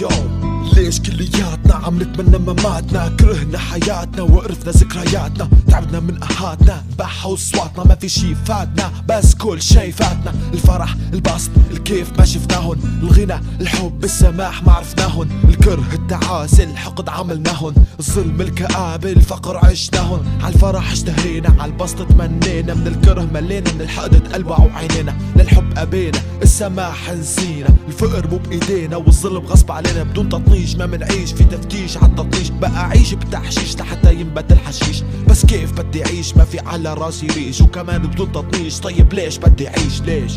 jag Leş kill ya عم نتمنى مماتنا كرهنا حياتنا وقرفنا ذكرياتنا. تعبنا من أهاتنا بحوا اصواتنا ما في شي فاتنا. بس كل شي فاتنا. الفرح البسط الكيف ما شفناهن الغنى الحب السماح ما عرفناهن الكره التعاسة الحقد عملناهن الظلم الكآبة الفقر عشناهن عالفرح اشتهينا عالبسط تمنينا. من الكره ملينا من الحقد تقلبعوا عينينا للحب أبينا السماح نسينا. الفقر مو بإيدينا والظلم غصب علينا بدون تطنيش. ما منعيش في تفتيش عالتطنيش بقى أعيش بتحشيش لحتى ينبت الحشيش. بس كيف بدي أعيش؟ ما في على راسي ريش. وكمان بدون تطنيش. طيب ليش بدي أعيش؟ ليش؟